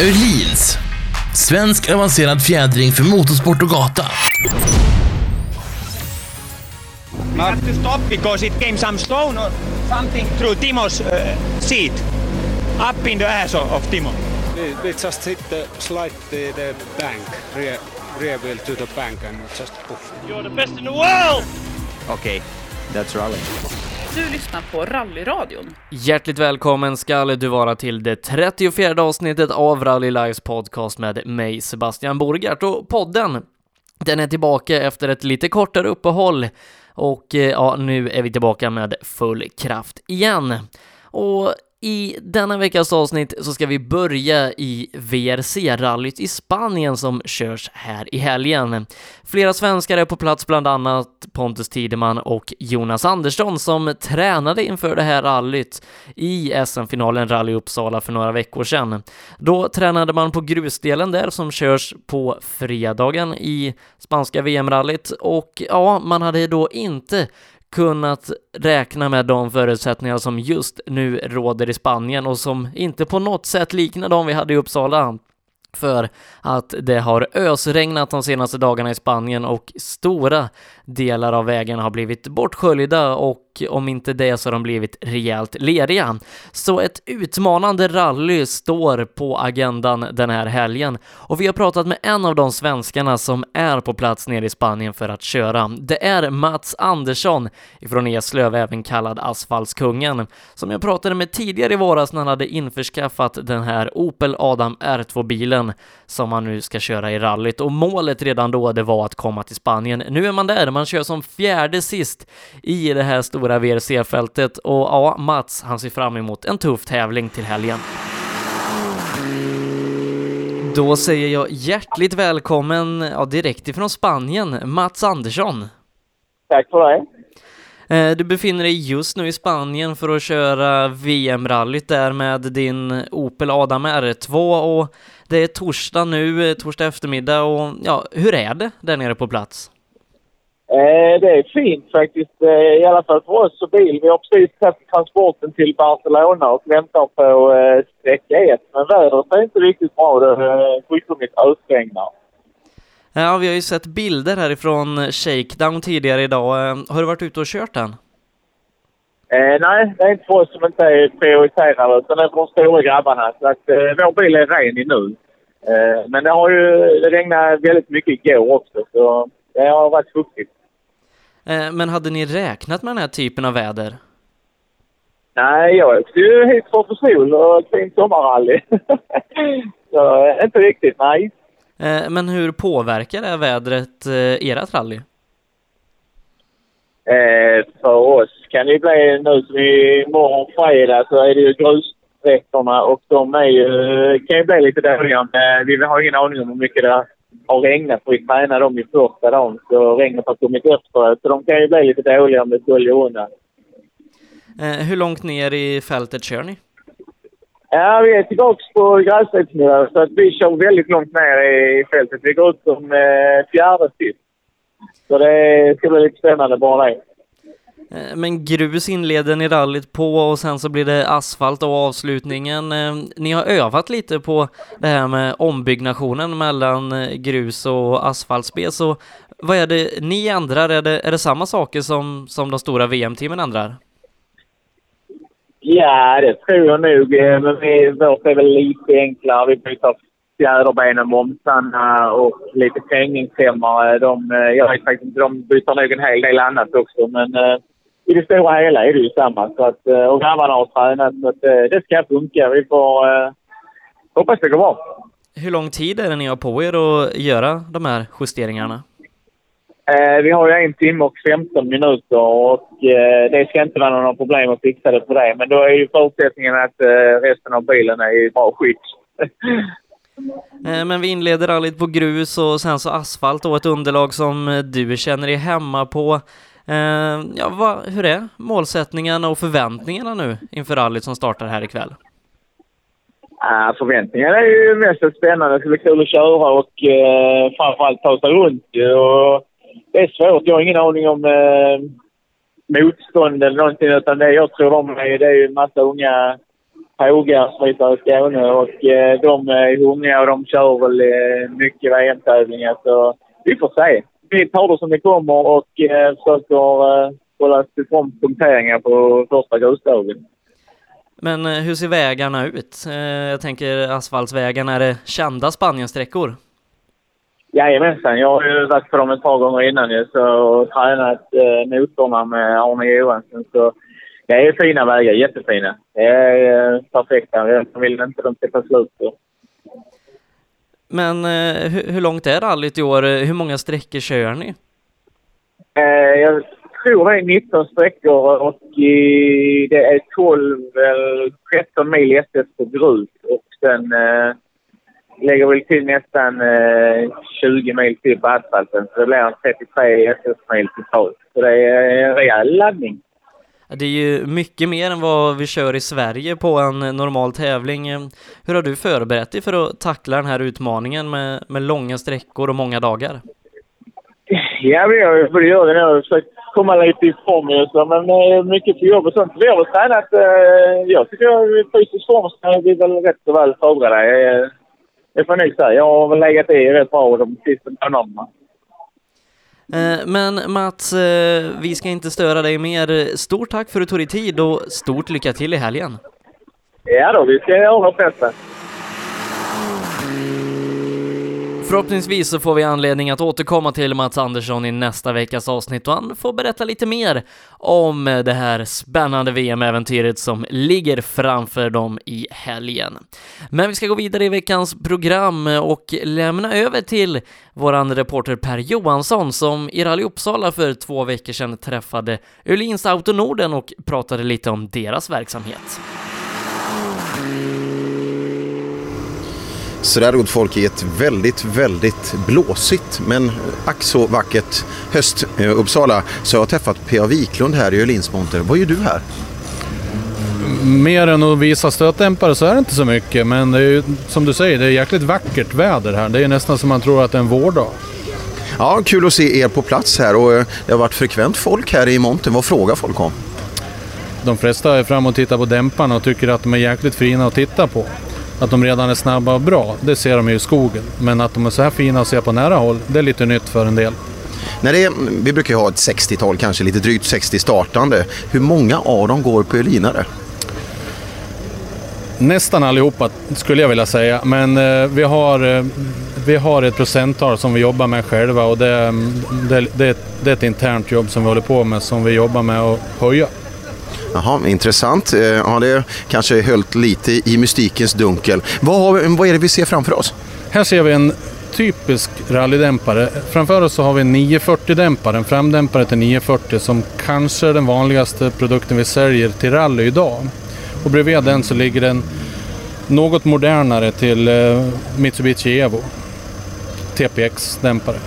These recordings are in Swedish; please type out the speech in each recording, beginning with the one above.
Öhlins. Svensk avancerad fjädring för motorsport och gata. We have to stop because it came some stone or something through Timo's uh, seat. Up in the ass of, of Timo. We just hit the slide the, the bank, rear, rear wheel to the bank and just poof. You're the best in the world! Okay, that's rally. Du lyssnar på Rallyradion. Hjärtligt välkommen skall du vara till det 34 avsnittet av Rally Lives podcast med mig Sebastian Borgart och podden den är tillbaka efter ett lite kortare uppehåll och eh, ja, nu är vi tillbaka med full kraft igen. Och i denna veckas avsnitt så ska vi börja i VRC-rallyt i Spanien som körs här i helgen. Flera svenskar är på plats, bland annat Pontus Tideman och Jonas Andersson som tränade inför det här rallyt i SM-finalen Rally Uppsala för några veckor sedan. Då tränade man på grusdelen där som körs på fredagen i spanska VM-rallyt och ja, man hade då inte kunnat räkna med de förutsättningar som just nu råder i Spanien och som inte på något sätt liknar de vi hade i Uppsala för att det har ösregnat de senaste dagarna i Spanien och stora delar av vägen har blivit bortsköljda och om inte det så har de blivit rejält leriga. Så ett utmanande rally står på agendan den här helgen och vi har pratat med en av de svenskarna som är på plats nere i Spanien för att köra. Det är Mats Andersson ifrån Eslöv, även kallad Asfaltskungen, som jag pratade med tidigare i våras när han hade införskaffat den här Opel Adam R2-bilen som man nu ska köra i rallyt och målet redan då det var att komma till Spanien. Nu är man där, man kör som fjärde sist i det här stora VRC-fältet och ja, Mats, han ser fram emot en tuff tävling till helgen. Då säger jag hjärtligt välkommen, ja, direkt ifrån Spanien, Mats Andersson. Tack för det. Eh, du befinner dig just nu i Spanien för att köra VM-rallyt där med din Opel Adam R2 och det är torsdag nu, eh, torsdag eftermiddag och ja, hur är det där nere på plats? Eh, det är fint faktiskt, i alla fall för oss och bil. Vi har precis tagit transporten till Barcelona och väntar på sträcka 1. Men vädret är inte riktigt bra. Det är fullkomligt ösregnar. Ja, vi har ju sett bilder härifrån Shakedown tidigare idag. Eh, Har du varit ute och kört den? Eh, nej, det är inte för oss som inte är prioriterade utan det är för de stora grabbarna. Så att, eh, vår bil är ren i nu. Eh, men det har ju det regnade väldigt mycket igår också så det har varit fuktigt. Eh, Men hade ni räknat med den här typen av väder? Nej, jag åkte ju hit för att få sol och fint sommarrally. så eh, inte riktigt, nej. Eh, Men hur påverkar det vädret eh, ert rally? Eh, för oss kan det bli nu som imorgon fredag så är det ju grussträckorna och de är ju, kan ju bli lite dåliga. Vi har ingen aning om hur mycket det har regnat för vi tränade dem i första dagen så regnet har kommit efteråt. Så de kan ju bli lite dåliga om det sköljer undan. Hur långt ner i fältet kör ni? Ja, vi är tillbaka på gräsrotsnivå så att vi kör väldigt långt ner i fältet. Vi går ut som eh, fjärde sist. Så det ska bli lite spännande bara det. Eh, men grus inleder ni rallyt på och sen så blir det asfalt och avslutningen. Eh, ni har övat lite på det här med ombyggnationen mellan eh, grus och asfaltspel, så vad är det ni ändrar? Är det, är det samma saker som, som de stora VM-teamen ändrar? Ja, det tror jag nog. Eh, men vi, vårt är väl lite enklare. Vi byter fjäderbenen, momsarna och lite krängningshämmare. De, eh, jag vet faktiskt inte, de byter nog en hel del annat också. Men eh, i det stora hela är det ju samma. Så att, eh, och grabbarna har tränat så att, det ska funka. Vi får eh, hoppas det går bra. Hur lång tid är det ni har på er att göra de här justeringarna? Eh, vi har ju en timme och 15 minuter och eh, det ska inte vara några problem att fixa det på det. Men då är ju förutsättningen att eh, resten av bilen är i bra skick. Eh, Men vi inleder rallyt på grus och sen så asfalt och ett underlag som eh, du känner dig hemma på. Eh, Ja, vad, hur är målsättningarna och förväntningarna nu inför rallyt som startar här ikväll? Ah, förväntningarna är ju mest spännande. Det ska bli kul att köra och eh, framförallt ta sig runt. Och det är svårt. Jag har ingen aning om eh, motstånd eller någonting. Utan det jag tror de är, det är ju en massa unga pågar som ritar i Skåne och eh, de är hungriga och de kör väl eh, mycket VM-tävlingar. Så vi får se. Vi tar det som det kommer och eh, försöker eh, hålla ifrån punkteringar på första grusdagen. Men eh, hur ser vägarna ut? Eh, Jag tänker asfaltsvägarna, är det kända Spaniensträckor? Jajamensan, jag har ju varit på dem ett par gånger innan ju, så, och tränat eh, motorerna med Arne Johansson. Så det är fina vägar, jättefina. Det är eh, perfekta. Jag vill inte de ska ta slut på. Men eh, hur, hur långt är rallyt i år? Hur många sträckor kör ni? Eh, jag tror det är 19 sträckor och eh, det är 12 eller 13 mil SS på grus och sen eh, lägger väl till nästan eh, 20 mil till på asfalten. Så det blir en 33 SS-mil totalt. Så det är en rejäl laddning. Det är ju mycket mer än vad vi kör i Sverige på en normal tävling. Hur har du förberett dig för att tackla den här utmaningen med, med långa sträckor och många dagar? Ja, vi har ju både jag och jag har försökt komma lite ifrån mig och så, men eh, mycket för jobb och sånt. Vi har väl tränat, eh, jag tycker jag i fysisk form så är vi väl rätt så väl förberedda. Det får jag nog säga. Jag har väl legat i rätt bra de sista månaderna. Eh, Men Mats, eh, vi ska inte störa dig mer. Stort tack för att du tog dig tid och stort lycka till i helgen. Ja då, vi ska göra vårt bästa. Förhoppningsvis så får vi anledning att återkomma till Mats Andersson i nästa veckas avsnitt och han får berätta lite mer om det här spännande VM-äventyret som ligger framför dem i helgen. Men vi ska gå vidare i veckans program och lämna över till våran reporter Per Johansson som i Rally Uppsala för två veckor sedan träffade Öhlins Auto Norden och pratade lite om deras verksamhet. Så där rod folk i ett väldigt, väldigt blåsigt men ack så vackert höst-Uppsala. Så jag har träffat P.A. Wiklund här i Öhlins monter. Vad gör du här? Mer än att visa stötdämpare så är det inte så mycket. Men det är ju, som du säger, det är jäkligt vackert väder här. Det är nästan som man tror att det är en vårdag. Ja, kul att se er på plats här och eh, det har varit frekvent folk här i montern. Vad frågar folk om? De flesta är fram och tittar på dämparna och tycker att de är jäkligt fina att titta på. Att de redan är snabba och bra, det ser de ju i skogen. Men att de är så här fina att se på nära håll, det är lite nytt för en del. När det är, vi brukar ju ha ett 60-tal, kanske lite drygt 60 startande. Hur många av dem går på Öhlinare? Nästan allihopa skulle jag vilja säga. Men eh, vi, har, eh, vi har ett procenttal som vi jobbar med själva och det, det, det, det är ett internt jobb som vi håller på med som vi jobbar med att höja. Jaha, intressant. Eh, Ja, det kanske höll lite i mystikens dunkel. Vad, har, vad är det vi ser framför oss? Här ser vi en typisk rallydämpare. Framför oss så har vi en 940-dämpare, en framdämpare till 940 som kanske är den vanligaste produkten vi säljer till rally idag. Och bredvid den så ligger en något modernare till eh, Mitsubishi Evo. TPX-dämpare.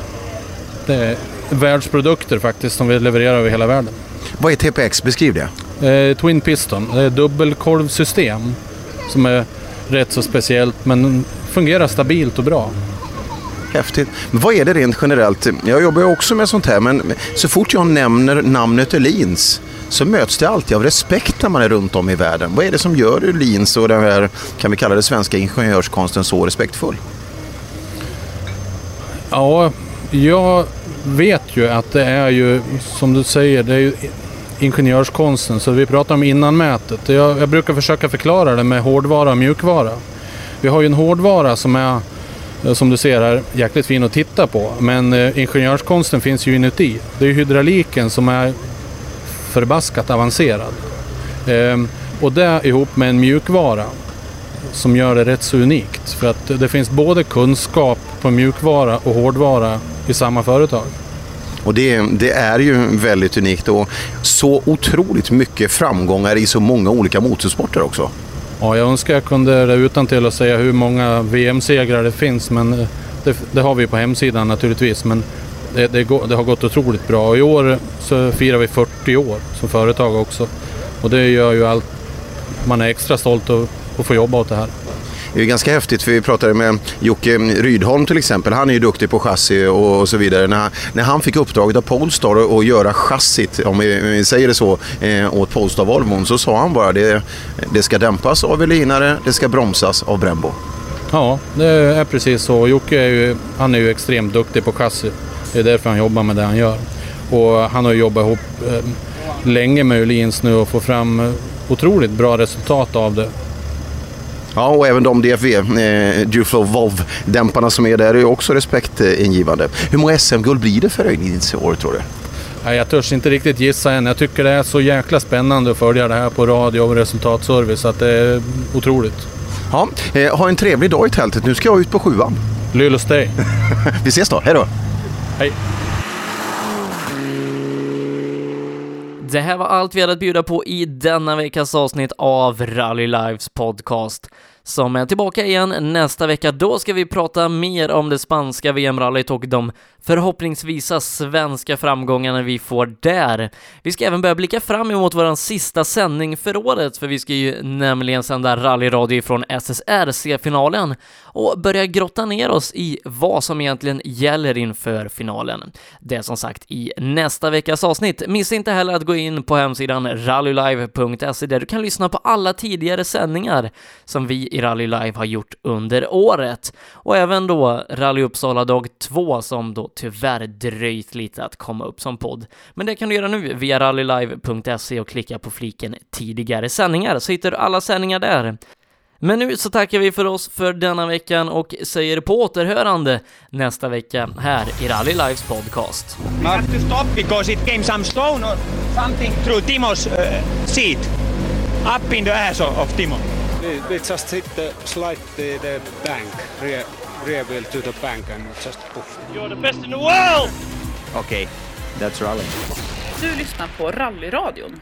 Det är världsprodukter faktiskt som vi levererar över hela världen. Vad är TPX? Beskriv det. Eh, Twin Piston, det är dubbelkolvsystem som är rätt så speciellt men fungerar stabilt och bra. Häftigt. Men vad är det rent generellt? Jag jobbar ju också med sånt här, men så fort jag nämner namnet Öhlins så möts det alltid av respekt när man är runt om i världen. Vad är det som gör Öhlins och den här, kan vi kalla det svenska ingenjörskonsten så respektfull? Ja, jag vet ju att det är ju, som du säger, det är ju ingenjörskonsten. Så vi pratar om innanmätet. Jag, jag brukar försöka förklara det med hårdvara och mjukvara. Vi har ju en hårdvara som är, eh, som du ser här, jäkligt fin att titta på. Men eh, ingenjörskonsten finns ju inuti. Det är hydrauliken som är förbaskat avancerad. Ehm, och det ihop med en mjukvara som gör det rätt så unikt. För att det finns både kunskap på mjukvara och hårdvara i samma företag. Och det, det är ju väldigt unikt och så otroligt mycket framgångar i så många olika motorsporter också. Ja, jag önskar jag kunde det utan till att säga hur många VM-segrar det finns, men eh, det, det har vi på hemsidan naturligtvis. Men det, det, det har gått otroligt bra och i år så firar vi 40 år som företag också. Och det gör ju allt, man är extra stolt att, att få jobba åt det här. Det är ju ganska häftigt för vi pratade med Jocke Rydholm till exempel. Han är ju duktig på chassi och, och så vidare. När, när han fick uppdraget av Polestar att- göra chassit, om vi, vi säger det så, eh, åt Polestar Volvon så sa han bara det, det ska dämpas av Elinare, det ska bromsas av Brembo. Ja, det är precis så. Jocke är ju, han är ju extremt duktig på chassi. Det är därför han jobbar med det han gör. Och han har ju jobbat ihop eh, länge med Öhlins nu och får fram eh, otroligt bra resultat av det. Ja, och även de DFV, eh, Duflow Volv-dämparna som är där är också respektingivande. Hur många SM-guld blir det för Öhlins i år tror du? Nej, jag törs inte riktigt gissa än. Jag tycker det är så jäkla spännande att följa det här på radio och resultatservice att det är otroligt. Ja, eh, ha en trevlig dag i tältet. Nu ska jag ut på sjuan. Lyll stay. Vi ses då, hej då! Hej! Det här var allt vi hade att bjuda på i denna veckas avsnitt av Rally Lives podcast som är tillbaka igen nästa vecka. Då ska vi prata mer om det spanska VM-rallyt och de förhoppningsvisa svenska framgångarna vi får där. Vi ska även börja blicka fram emot vår sista sändning för året, för vi ska ju nämligen sända rallyradio från SSRC-finalen och börja grotta ner oss i vad som egentligen gäller inför finalen. Det är som sagt i nästa veckas avsnitt. Missa inte heller att gå in på hemsidan rallylive.se där du kan lyssna på alla tidigare sändningar som vi i Rally Live har gjort under året. Och även då Rally Uppsala dag 2 som då tyvärr dröjt lite att komma upp som podd. Men det kan du göra nu via rallylive.se och klicka på fliken tidigare sändningar så hittar du alla sändningar där. Men nu så tackar vi för oss för denna veckan och säger på återhörande nästa vecka här i Rally Lives podcast. We have to stop because it came some stone or something through Timo's uh, seat. Up in the ass of, Timo. We, we just hit the slide the, the bank, rear, rear wheel to the bank and just poof. You're the best in the world! Okay, that's rally. Du lyssnar på Rallyradion